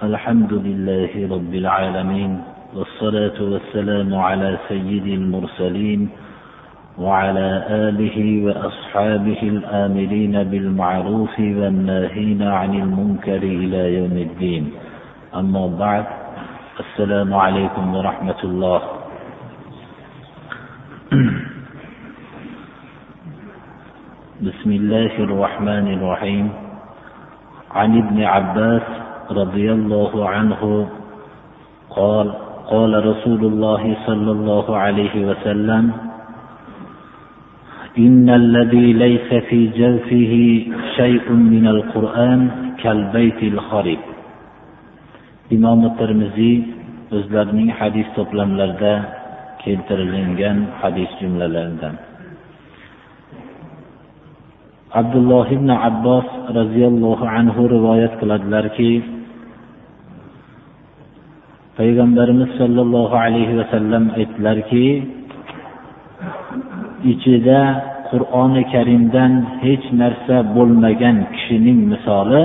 الحمد لله رب العالمين والصلاة والسلام على سيد المرسلين وعلى آله وأصحابه الآمرين بالمعروف والناهين عن المنكر إلى يوم الدين. أما بعد السلام عليكم ورحمة الله. بسم الله الرحمن الرحيم. عن ابن عباس رضي الله عنه قال قال رسول الله صلى الله عليه وسلم إن الذي ليس في جوفه شيء من القرآن كالبيت الخرب imom termiziy o'zlarining hadis to'plamlarida keltirilgan hadis jumlalaridan abdulloh ibn abbos roziyallohu anhu rivoyat qiladilarki payg'ambarimiz sollallohu alayhi vasallam aytdilarki ichida qur'oni karimdan hech narsa bo'lmagan kishining misoli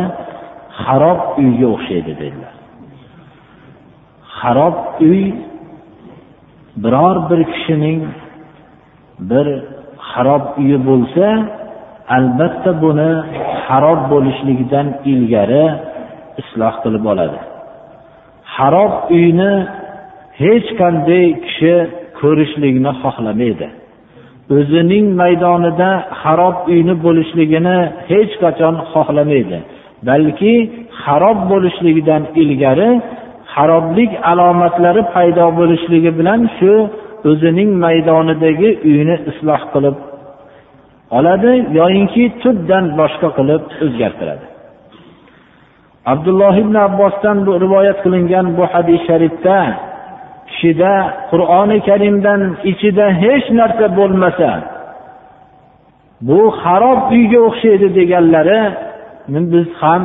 harob uyga o'xshaydi dedilar. Harob uy biror bir kishining bir harob uyi bo'lsa albatta buni harob bo'lishligidan ilgari isloh qilib oladi. Harob uyni hech qanday kishi ko'rishlikni xohlamaydi. O'zining maydonida harob uyni bo'lishligini hech qachon xohlamaydi balki harob bo'lishligidan ilgari haroblik alomatlari paydo bo'lishligi bilan shu o'zining maydonidagi uyni isloh qilib oladi yoyinki tubdan boshqa qilib o'zgartiradi. Abdulloh ibn abbosdan rivoyat qilingan bu hadis sharifda kishida qur'oni karimdan ichida hech narsa bo'lmasa bu xarob uyga o'xshaydi deganlari biz ham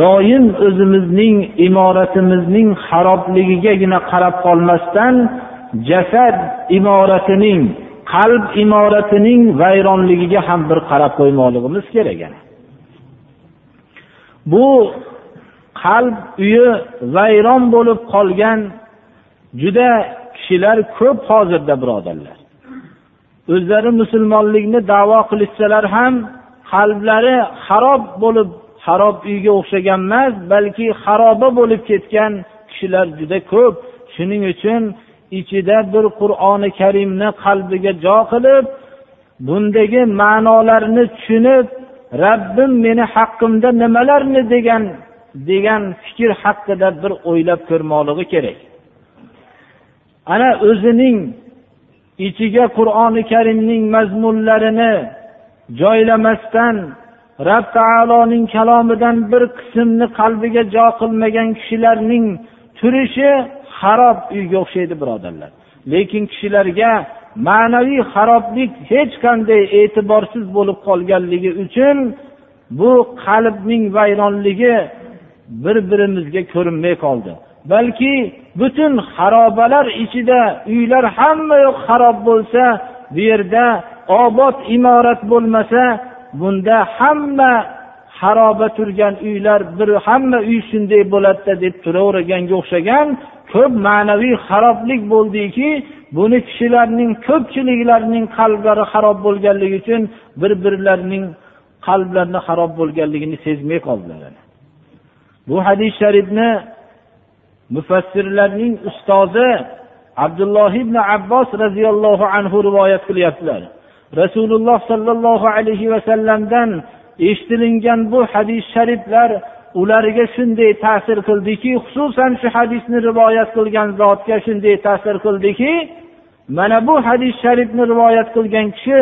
doim o'zimizning imoratimizning xarobligigagina qarab qolmasdan jasad imoratining qalb imoratining vayronligiga ham bir qarab qo'ymoqligimiz kerak bu qalb uyi vayron bo'lib qolgan juda kishilar ko'p hozirda birodarlar. O'zlari musulmonlikni davo qilishsalar ham qalblari harob bo'lib harob uyga o'xshagan emas balki xaroba bo'lib ketgan kishilar juda ko'p. Shuning uchun ichida bir qur'oni karimni qalbiga jo qilib bundagi ma'nolarni tushunib rabbim meni haqqimda nimalarni degan degan fikr haqida bir o'ylab ko'rmoqligi kerak. Ana o'zining ichiga qur'oni karimning mazmunlarini joylamasdan rab taoloning kalomidan bir qismni qalbiga jo qilmagan kishilarning turishi harob uyga o'xshaydi birodarlar. Lekin kishilarga ma'naviy xaroblik hech qanday e'tiborsiz bo'lib qolganligi uchun bu qalbning vayronligi bir birimizga ko'rinmay qoldi. Balki butun xarobalar ichida uylar hamma yoq harob bo'lsa bu yerda obod imorat bo'lmasa bunda hamma xaroba turgan uylar bir hamma uy shunday bo'ladida deb turaverganga o'xshagan ko'p ma'naviy xaroblik bo'ldiki buni kishilarning ko'pchiliklarining qalblari xarob bo'lganligi uchun bir birlarining qalblarini xarob bo'lganligini sezmay qoldilar. Bu hadis sharifni mufassirlarning ustozi abdulloh ibn abbos roziyallohu anhu rivoyat qilyaptilar. Rasululloh sollallohu alayhi vasallamdan eshitilingan bu hadis shariflar ularga shunday ta'sir qildiki xususan shu hadisni rivoyat qilgan zotga shunday ta'sir qildiki mana bu hadis sharifni rivoyat qilgan kishi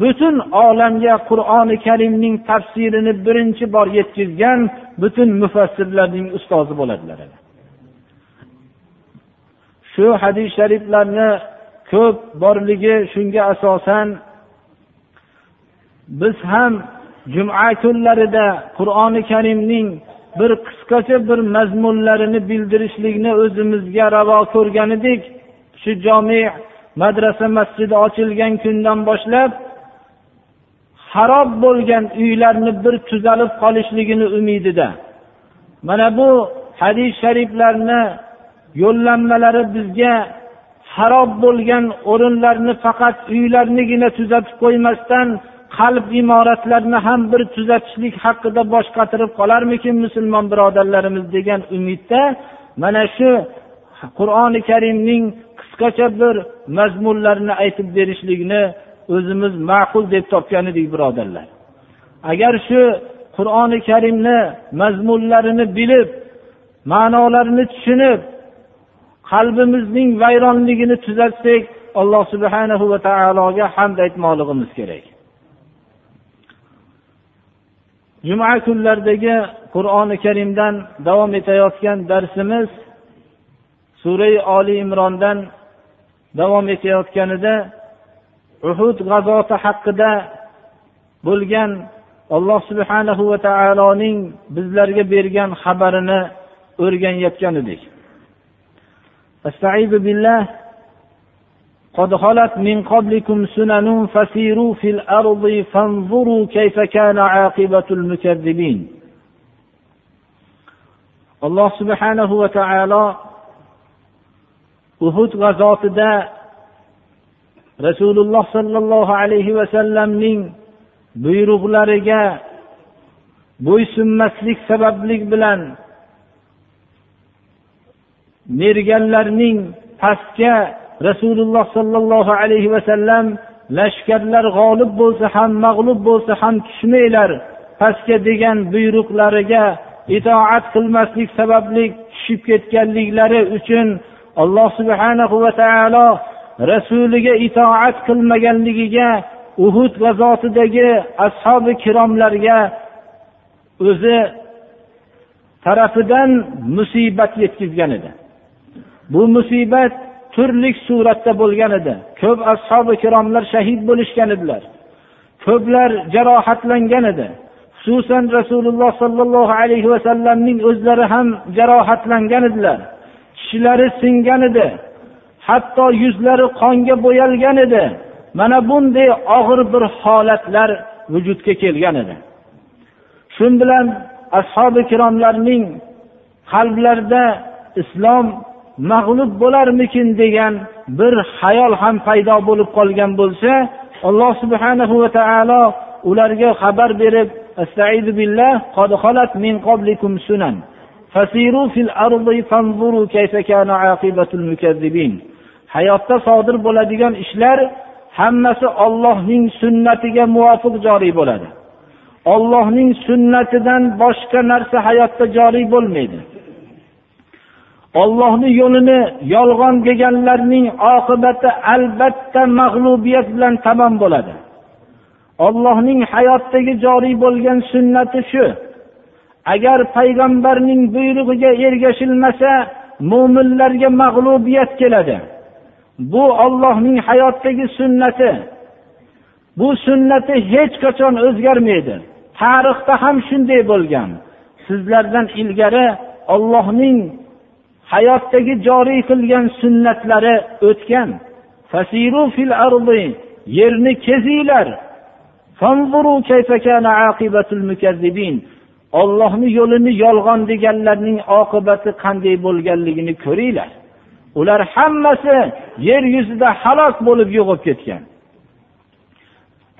butun olamga qur'oni karimning tafsirini birinchi bor yetkazgan butun mufassirlarning ustozi bo'ladilar. Shu hadis shariflarni ko'p borligi shunga asosan biz ham juma kunlarida qur'oni karimning bir qisqacha bir mazmunlarini bildirishlikni o'zimizga ravo ko'rgan edik shu jomi madrasa masjidi ochilgan kundan boshlab xarob bo'lgan uylarni bir tuzalib qolishligini umidida. Mana bu hadis shariflarni yo'llanmalari bizga harob bo'lgan o'rinlarni faqat uylarnigina tuzatib qo'ymasdan qalb imoratlarini ham bir tuzatishlik haqida bosh qatirib qolarmikin musulmon birodarlarimiz degan umidda mana shu qur'oni karimning qisqacha bir mazmunlarini aytib berishlikni o'zimiz ma'qul deb topgan edik birodarlar. Agar shu qur'oni karimni mazmunlarini bilib ma'nolarini tushunib qalbimizning vayronligini tuzatsak alloh subhanahu va taologa hamd aytmoqligimiz kerak. juma kunlaridagi qur'oni karimdan davom etayotgan darsimiz surai oli imrondan davom etayotganida uhud g'azoti haqida bo'lgan alloh subhanahu va taoloning bizlarga bergan xabarini o'rganayotgan edik استعيذ بالله قد خلت من قبلكم سنن فسيروا في الأرض فانظروا كيف كان عاقبة المكذبين. Alloh subhanahu va taolo uhud g'azotida rasululloh sollallohu alayhi vasallamning buyruqlariga bo'ysunmaslik sabablik bilan merganlarning pastga rasululloh sollallohu alayhi vasallam lashkarlar g'olib bo'lsa ham mag'lub bo'lsa ham tushmanglar. Pastga degan buyruqlariga itoat qilmaslik sababli tushib ketganliklari uchun alloh subhanahu va taolo rasuliga itoat qilmaganligiga uhud g'azotidagi ashobi kiromlarga o'zi tarafidan musibat yetkazgan edi. Bu musibat turli suratda bo'lgan edi. Ko'p ashobi ikromlar shahid bo'lishgan edilar. Ko'plar jarohatlangan edi. Xususan rasululloh sollallohu alayhi vasallamning o'zlari ham jarohatlangan edilar. Tishlari singan edi. Hatto yuzlari qonga bo'yalgan edi. Mana bunday og'ir bir holatlar vujudga kelgan edi. Shu bilan ashobi ikromlarning qalblarida islom mag'lub bo'larmikin degan bir hayol ham paydo bo'lib qolgan bo'lsa alloh subhanahu va taolo ularga xabar berib hayotda sodir bo'ladigan ishlar hammasi ollohning sunnatiga muvofiq joriy bo'ladi. Ollohning sunnatidan boshqa narsa hayotda joriy bo'lmaydi. Ollohni yo'lini yolg'on deganlarning oqibati albatta mag'lubiyat bilan tamom bo'ladi. Ollohning hayotdagi joriy bo'lgan sunnati shu. Agar payg'ambarning buyrug'iga ergashilmasa mo'minlarga mag'lubiyat keladi. Bu ollohning hayotdagi sunnati. Bu sunnati hech qachon o'zgarmaydi. Tarixda ham shunday bo'lgan. Sizlardan ilgari ollohning hayotdagi joriy qilgan sunnatlari o'tgan. Yerni kezinglar. Ollohni yo'lini yolg'on deganlarning oqibati qanday bo'lganligini ko'ringlar. Ular hammasi yer yuzida halok bo'lib yo'qolib ketgan.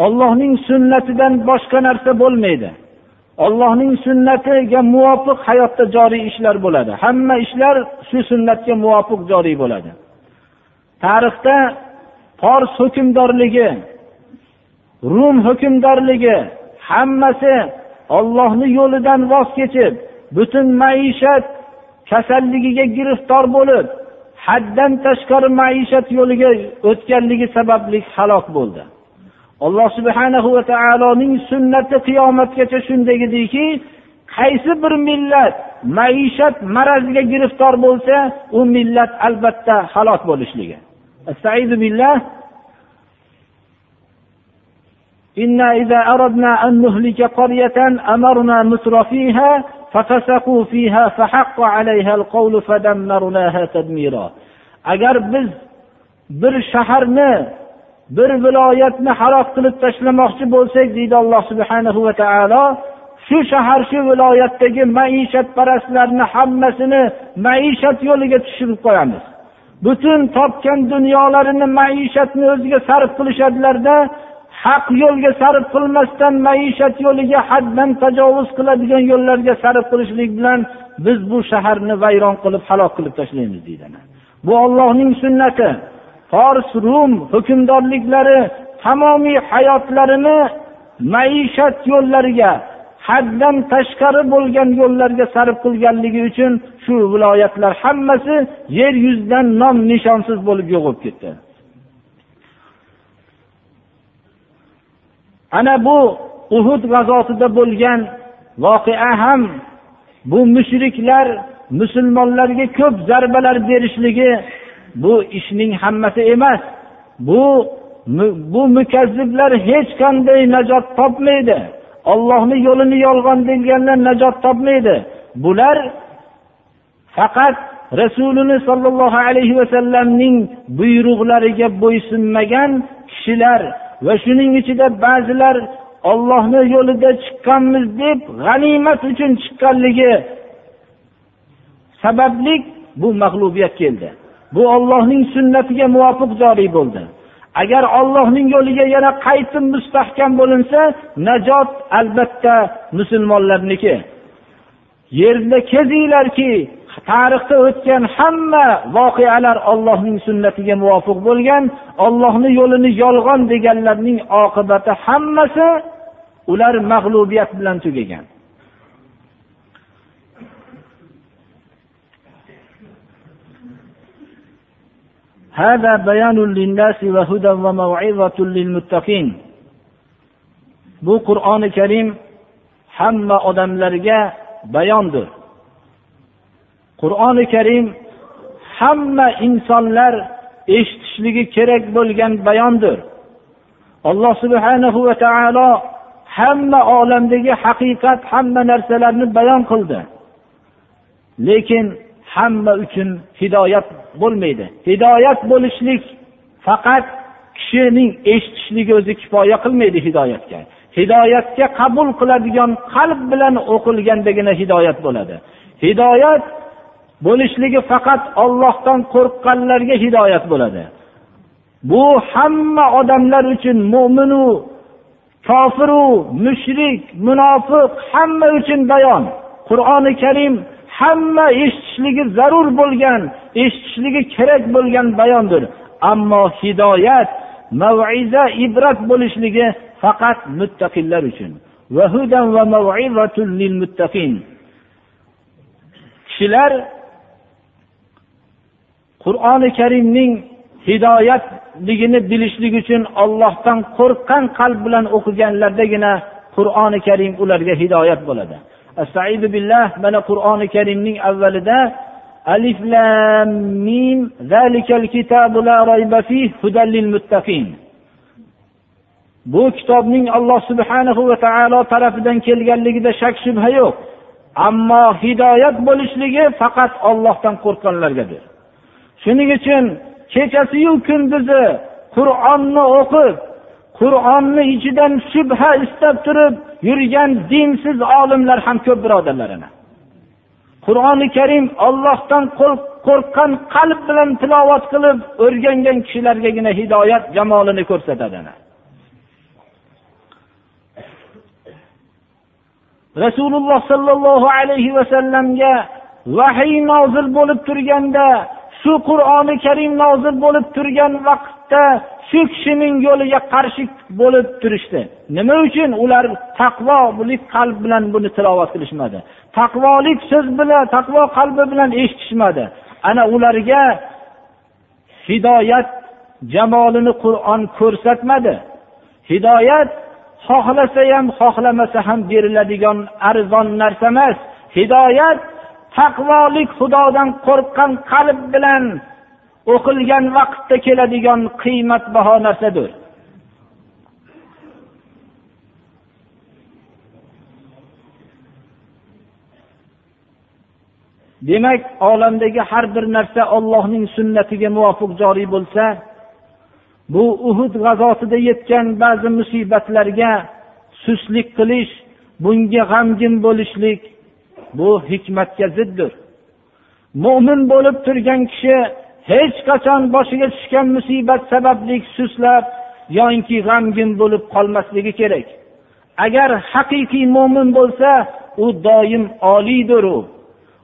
Ollohning sunnatidan boshqa narsa bo'lmaydi. Ollohning sunnatiga muvofiq hayotda joriy ishlar bo'ladi. Hamma ishlar shu sunnatga muvofiq joriy bo'ladi. Tarixda fors hukmdorligi rum hukmdorligi hammasi ollohni yo'lidan voz kechib butun maishat kasalligiga giriftor bo'lib haddan tashqari maishat yo'liga o'tganligi sababli halok bo'ldi. alloh subhanahu va taoloning sunnati qiyomatgacha shunday ediki qaysi bir millat maishat maraziga giriftor bo'lsa u millat albatta halok bo'lishligi إنا إذا أردنا أن نهلك قرية أمرنا متر فيها ففسقوا فيها فحق عليها القول فدمرناها تدميرا agar biz bir shaharni bir viloyatni halok qilib tashlamoqchi bo'lsak deydi alloh subhanahu va taolo shu shahar shu viloyatdagi maishatparastlarni hammasini maishat yo'liga tushirib qo'yamiz. Butun topgan dunyolarini maishatni o'ziga sarf qilishadilarda haq yo'lga sarf qilmasdan maishat yo'liga haddan tajovuz qiladigan yo'llarga sarf qilishlik bilan biz bu shaharni vayron qilib halok qilib tashlaymiz deydilar bu ollohning sunnati. Fors rum hukmdorliklari tamomiy hayotlarini maishat yo'llariga haddan tashqari bo'lgan yo'llarga sarf qilganligi uchun shu viloyatlar hammasi yer yuzidan nom nishonsiz bo'lib yo'q bo'lib ketdi. Ana bu uhud g'azotida bo'lgan voqea ham bu mushriklar musulmonlarga ko'p zarbalar berishligi bu ishning hammasi emas. Bu bu mukazziblar hech qanday najot topmaydi. Ollohni yo'lini yolg'on deganlar najot topmaydi. Bular faqat rasulini sollallohu alayhi vasallamning buyruqlariga bo'ysunmagan kishilar va shuning ichida ba'zilar ollohni yo'lida chiqqanmiz deb g'animat uchun chiqqanligi sababli bu mag'lubiyat keldi. Bu ollohning sunnatiga muvofiq joriy bo'ldi. Agar ollohning yo'liga yana qaytib mustahkam bo'linsa najot albatta musulmonlarniki. Yerda kezinglarki tarixda o'tgan hamma voqealar ollohning sunnatiga muvofiq bo'lgan ollohni yo'lini yolg'on deganlarning oqibati hammasi ular mag'lubiyat bilan tugagan. هذا بيان للناس وهدى وموعظة للمتقين bu qur'oni karim hamma odamlarga bayondir qur'oni karim hamma insonlar eshitishligi kerak bo'lgan bayondir alloh subhanahu va taolo hamma olamdagi haqiqat hamma narsalarni bayon qildi lekin hamma uchun hidoyat bo'lmaydi. Hidoyat bo'lishlik faqat kishining eshitishligi o'zi kifoya qilmaydi hidoyatga. Hidoyatga qabul qiladigan qalb bilan o'qilgandagina hidoyat bo'ladi. Hidoyat bo'lishligi faqat ollohdan qo'rqqanlarga hidoyat bo'ladi. Bu hamma odamlar uchun mo'minu kofiru mushrik munofiq hamma uchun bayon. Qur'oni karim hamma eshitishligi zarur bo'lgan eshitishligi kerak bo'lgan bayondir. Ammo hidoyat maviza ibrat bo'lishligi faqat muttaqillar uchun. Kishilar qur'oni karimning hidoyatligini bilishlik uchun ollohdan qo'rqqan qalb bilan o'qiganlardagina qur'oni karim ularga hidoyat bo'ladi. Astaidu billah mana qur'oni karimning avvalida alif lam mim zalikal kitabu la rayba fih hudallil muttaqin. Bu kitobning alloh subhanahu va taolo tarafidan kelganligida shak shubha yo'q. Ammo hidoyat bo'lishligi faqat ollohdan qo'rqqanlargadir. Shuning uchun kechasiyu kunduzi qur'onni o'qib qur'onni ichidan shubha istab turib yurgan dinsiz olimlar ham ko'p birodarlarina. Qur'oni karim ollohdan qo'rqqan qalb bilan tilovat qilib o'rgangan kishilargagina hidoyat jamolini ko'rsatadi rasululloh sollallohu alayhi vasallamga vahiy nozil bo'lib turganda shu qur'oni karim nozil bo'lib turgan vaqtda shu kishining yo'liga qarshi bo'lib turishdi. Nima uchun? Ular taqvolik qalb bilan buni tilovat qilishmadi. Taqvolik so'z bilan taqvo qalbi bilan eshitishmadi. Ana ularga hidoyat jamolini qur'on ko'rsatmadi. Hidoyat xohlasa ham xohlamasa ham beriladigan arzon narsa emas. Hidoyat taqvolik xudodan qo'rqqan qalb bilan o'qilgan vaqtda keladigan qiymatbaho narsadir. Demak olamdagi har bir narsa ollohning sunnatiga muvofiq joriy bo'lsa bu uhud g'azotida yetgan ba'zi musibatlarga suslik qilish bunga g'amgin bo'lishlik bu hikmatga ziddir. Mo'min bo'lib turgan kishi hech qachon boshiga tushgan musibat sababli suslab yoinki g'amgin bo'lib qolmasligi kerak. Agar haqiqiy mo'min bo'lsa u doim oliydir u.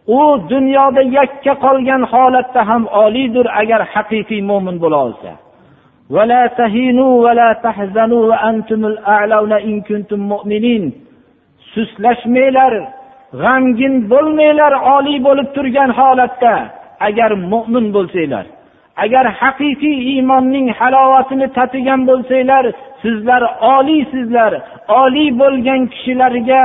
U dunyoda yakka qolgan holatda ham oliydir agar haqiqiy mo'min bo'la olsa. Suslashmanglar g'amgin bo'lmanglar oliy bo'lib turgan holatda. Agar mo'min bo'lsanglar agar haqiqiy iymonning halovatini tatigan bo'lsanglar sizlar oliysizlar. Oliy bo'lgan kishilarga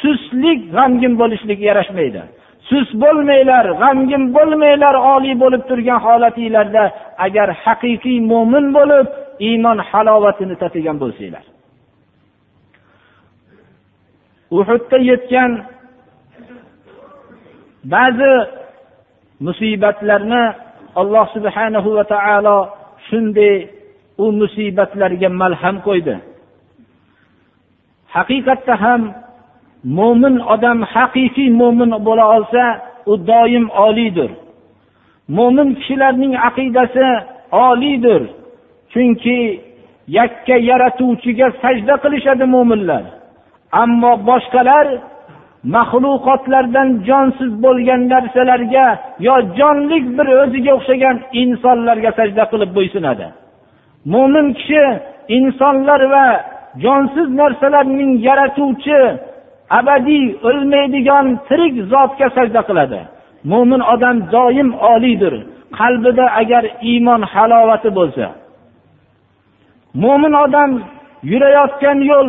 suslik g'amgin bo'lishlik yarashmaydi. Sus bo'lmanglar g'amgin bo'lmanglar oliy bo'lib turgan holatinglarda agar haqiqiy mo'min bo'lib iymon halovatini tatigan bo'lsanglar. Uhudda yetgan ba'zi musibatlarni alloh subhanahu va taolo shunday u musibatlarga malham qo'ydi. Haqiqatda ham mo'min odam haqiqiy mo'min bo'la olsa u doim oliydir. Mo'min kishilarning aqidasi oliydir chunki yakka yaratuvchiga sajda qilishadi mo'minlar. Ammo boshqalar maxluqotlardan jonsiz bo'lgan narsalarga yo jonlik bir o'ziga o'xshagan insonlarga sajda qilib bo'ysunadi. Mo'min kishi insonlar va jonsiz narsalarning yaratuvchi abadiy o'lmaydigan tirik zotga sajda qiladi. Mo'min odam doim oliydir. Qalbida agar iymon halovati bo'lsa. Mo'min odam yurayotgan yo'l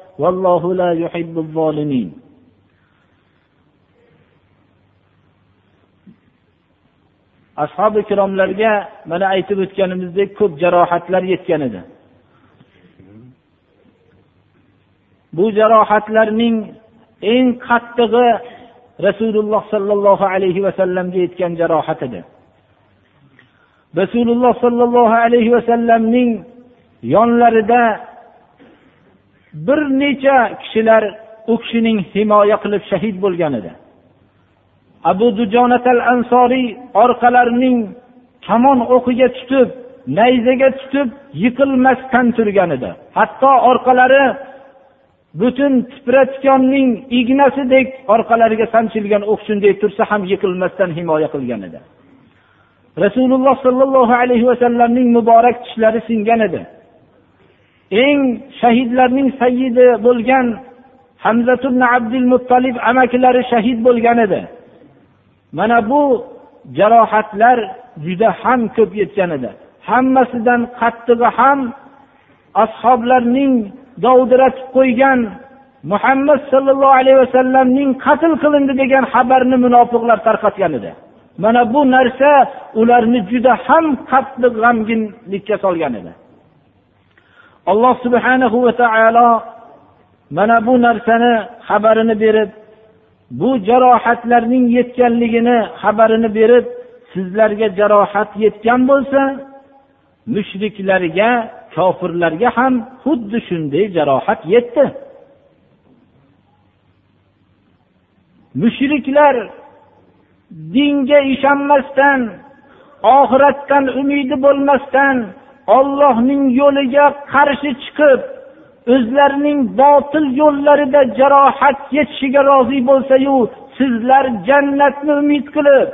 vallohu la yuhibbu zolimin ashobi ikromlarga mana aytib o'tganimizdek ko'p jarohatlar yetgan edi. Bu jarohatlarning eng qattig'i rasululloh sollallohu alayhi vasallamga yetgan jarohat edi. Rasululloh sollallohu alayhi vasallamning yonlarida bir necha kishilar u kishining himoya qilib shahid bo'lgan edi. Abu dujonatal ansoriy orqalarining kamon o'qiga tutib nayzaga tutib yiqilmasdan turgan edi. Hatto orqalari butun tipratkonning ignasidek orqalariga sanchilgan o'q shunday tursa ham yiqilmasdan himoya qilgan edi. Rasululloh sollallohu alayhi vasallamning muborak tishlari singan edi. Eng shahidlarning sayyidi bo'lgan hamzatun abdul muttolib amakilari shahid bo'lgan edi. Mana bu jarohatlar juda ham ko'p yetgan edi. Hammasidan qattig'i ham ashoblarning dovdiratib qo'ygan muhammad sollallohu alayhi vasallamning qatl qilindi degan xabarni munofiqlar tarqatgan edi. Mana bu narsa ularni juda ham qattiq g'amginlikka solgan edi. Alloh subhanahu va taolo mana bu narsani xabarini berib bu jarohatlarning yetganligini xabarini berib sizlarga jarohat yetgan bo'lsa mushriklarga kofirlarga ham xuddi shunday jarohat yetdi. Mushriklar dinga ishonmasdan oxiratdan umidi bo'lmasdan ollohning yo'liga qarshi chiqib o'zlarining botil yo'llarida jarohat yetishiga rozi bo'lsayu sizlar jannatni umid qilib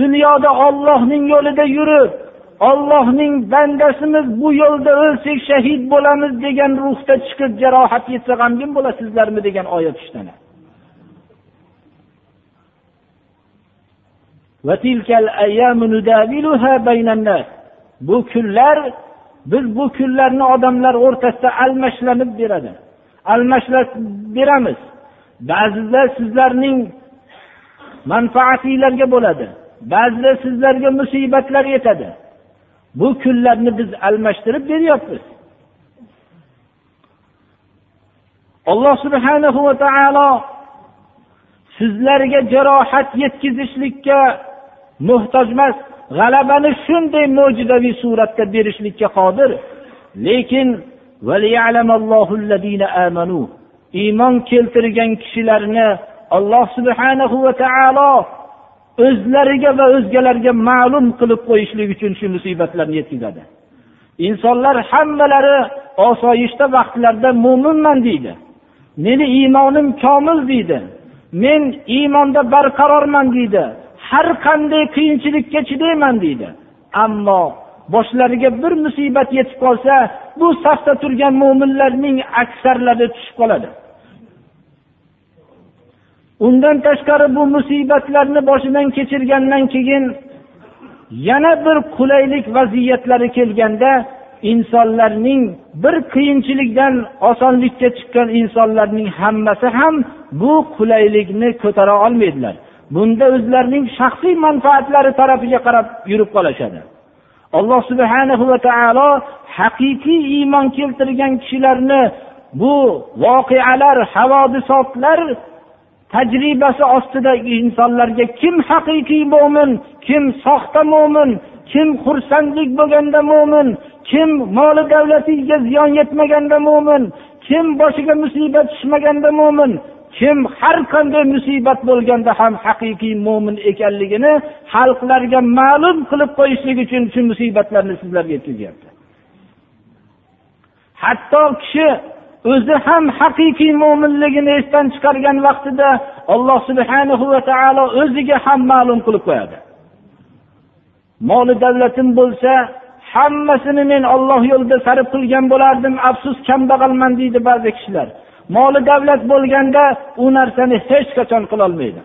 dunyoda ollohning yo'lida yurib ollohning bandasimiz bu yo'lda o'lsak shahid bo'lamiz degan ruhda chiqib jarohat yetsa g'amgin bo'lasizlarmi degan oyat ishlanadi bu kunlar biz bu kunlarni odamlar o'rtasida almashlanib beradi. Almashlab beramiz. Ba'zida sizlarning manfaatinglarga bo'ladi. Ba'zida sizlarga musibatlar yetadi. Bu kunlarni biz almashtirib beryapmiz. Alloh subhanahu va taolo sizlarga jarohat yetkazishlikka muhtojmas g'alabani shunday mo'jizaviy suratda berishlikka qodir. Lekin iymon keltirgan kishilarni alloh subhanahu va taolo o'zlariga va o'zgalarga ma'lum qilib qo'yishlik uchun shu musibatlarni yetkazadi. Insonlar hammalari osoyishta vaqtlarda mo'minman deydi. Meni iymonim komil deydi. Men iymonda barqarorman deydi. Har qanday qiyinchilikka chidayman deydi. Ammo boshlariga bir musibat yetib qolsa bu safda turgan mo'minlarning aksarlari tushib qoladi. Undan tashqari bu musibatlarni boshidan kechirgandan keyin yana bir qulaylik vaziyatlari kelganda insonlarning bir qiyinchilikdan osonlikka chiqqan insonlarning hammasi ham bu qulaylikni ko'tara olmaydilar. Bunda o'zlarining shaxsiy manfaatlari tarafiga qarab yurib qolishadi. Alloh subhanahu va taolo haqiqiy iymon keltirgan kishilarni bu voqealar havodisotlar tajribasi ostidagi insonlarga kim haqiqiy mo'min kim soxta mo'min kim xursandlik bo'lganda mo'min kim moli davlatiga ziyon yetmaganda mo'min kim boshiga musibat tushmaganda mo'min kim har qanday musibat bo'lganda ham haqiqiy mo'min ekanligini xalqlarga ma'lum qilib qo'yishlik uchun shu musibatlarni sizlarga yetkazyapti hatto kishi o'zi ham haqiqiy mo'minligini esdan chiqargan vaqtida alloh subhanahu va taolo o'ziga ham ma'lum qilib qo'yadi. Moli davlatim bo'lsa hammasini men olloh yo'lida sarf qilgan bo'lardim afsus kambag'alman deydi ba'zi kishilar. Moli davlat bo'lganda u narsani hech qachon qilolmaydi.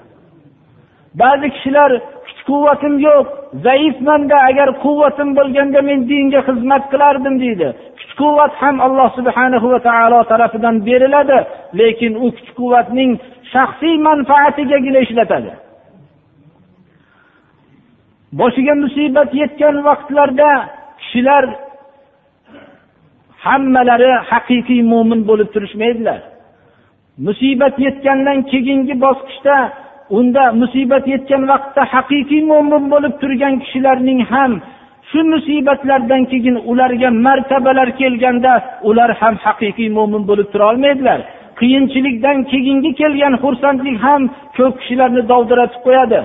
Ba'zi kishilar kuch quvvatim yo'q zaifmanda agar quvvatim bo'lganda men dinga xizmat qilardim deydi. Kuch quvvat ham alloh subhana va taolo tarafidan beriladi lekin u kuch quvvatning shaxsiy manfaatigagina ishlatadi. Boshiga musibat yetgan vaqtlarda kishilar hammalari haqiqiy mo'min bo'lib turishmaydilar. Musibat yetgandan keyingi bosqichda unda musibat yetgan vaqtda haqiqiy mo'min bo'lib turgan kishilarning ham shu musibatlardan keyin ularga martabalar kelganda ular ham haqiqiy mo'min bo'lib turolmaydilar qiyinchilikdan keyingi kelgan xursandlik ham ko'p kishilarni dovdiratib qo'yadi.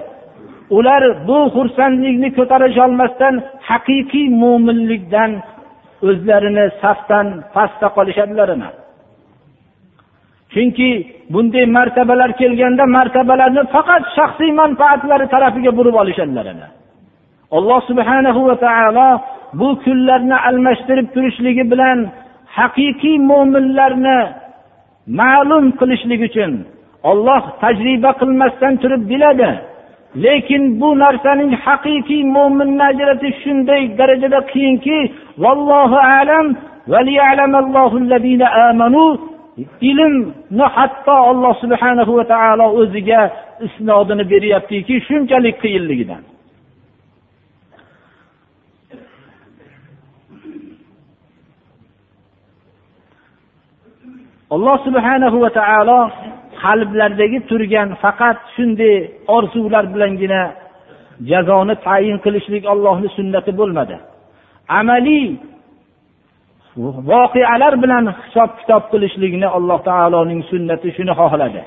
Ular bu xursandlikni ko'tarisholmasdan haqiqiy mo'minlikdan o'zlarini safdan pastda qolishadilar chunki bunday martabalar kelganda martabalarni faqat shaxsiy manfaatlari tarafiga burib olishadilar alloh subhanahu va taolo bu kunlarni almashtirib turishligi bilan haqiqiy mo'minlarni ma'lum qilishlik uchun olloh tajriba qilmasdan turib biladi. Lekin bu narsaning haqiqiy mo'minni ajratish shunday darajada qiyinki vallohu alam ilmni hatto alloh subhanahu va taolo o'ziga isnodini beryaptiki shunchalik qiyinligidan. Alloh subhanahu va taolo qalblardagi turgan faqat shunday orzular bilangina jazoni tayin qilishlik ollohni sunnati bo'lmadi. Amaliy voqealar bilan hisob kitob qilishlikni alloh taoloning sunnati shuni xohladi.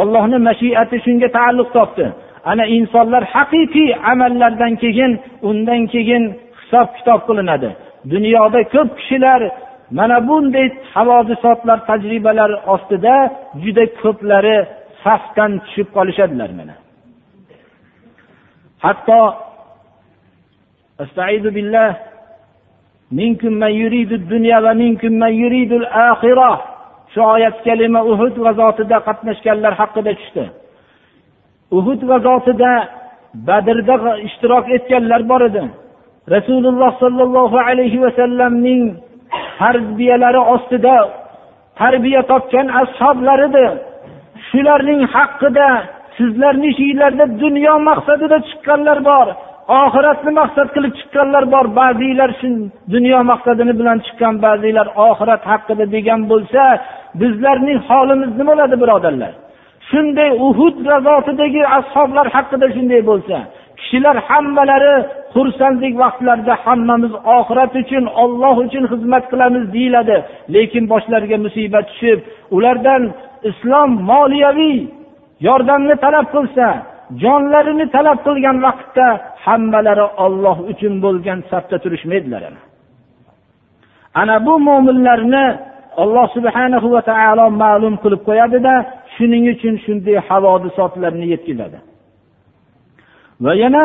Ollohni mashiati shunga taalluq topdi. Ana insonlar haqiqiy amallardan keyin undan keyin hisob kitob qilinadi. Dunyoda ko'p kishilar mana bunday havodisotlar tajribalar ostida juda ko'plari safdan tushib qolishadilar mana. Hatto billah shu oyat kalima uhud g'azotida qatnashganlar haqida tushdi. Uhud g'azotida badrda ishtirok etganlar bor edi. Rasululloh sollallohu alayhi vasallamning tarbiyalari ostida tarbiya topgan ashoblar edi shularning haqida sizlarni ishinglarda dunyo maqsadida chiqqanlar bor oxiratni maqsad qilib chiqqanlar bor. Ba'zilar shu dunyo maqsadini bilan chiqqan ba'zilar oxirat haqida degan bo'lsa bizlarning holimiz nima bo'ladi birodarlar? Shunday uhud g'azotidagi ashoblar haqida shunday bo'lsa kishilar hammalari xursandlik vaqtlarida hammamiz oxirat uchun olloh uchun xizmat qilamiz deyiladi. Lekin boshlariga musibat tushib ulardan islom moliyaviy yordamni talab qilsa jonlarini talab qilgan vaqtda hammalari olloh uchun bo'lgan safda turishmaydilar ana. Bu mo'minlarni alloh subhanahu va taolo ma'lum qilib qo'yadida shuning uchun shunday havodisotlarni yetkazadi. Va yana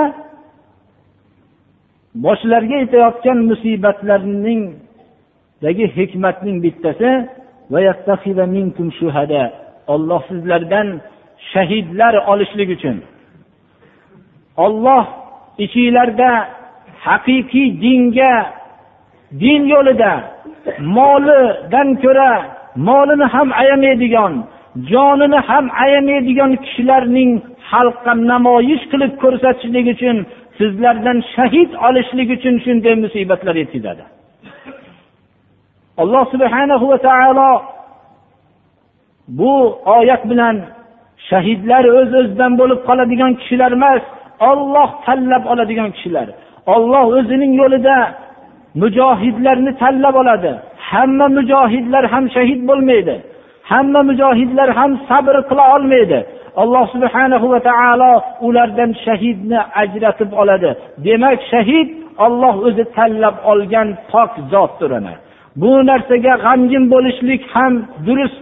boshlariga yetayotgan musibatlarningdagi hikmatning bittasi olloh sizlardan shahidlar olishlik uchun. Olloh ichinglarda haqiqiy dinga din yo'lida molidan ko'ra molini ham ayamaydigan jonini ham ayamaydigan kishilarning xalqqa namoyish qilib ko'rsatishlik uchun sizlardan shahid olishlik uchun shunday musibatlar yetkazadi. Alloh subhanahu va taolo bu oyat bilan shahidlar o'z öz o'zidan bo'lib qoladigan kishilar emas olloh tanlab oladigan kishilar. Olloh o'zining yo'lida mujohidlarni tanlab oladi. Hamma mujohidlar ham shahid bo'lmaydi. Hamma mujohidlar ham sabr qila olmaydi. Alloh subhanahu va taolo ulardan shahidni ajratib oladi. Demak shahid olloh o'zi tanlab olgan pok zotdir bu narsaga g'amgin bo'lishlik ham durust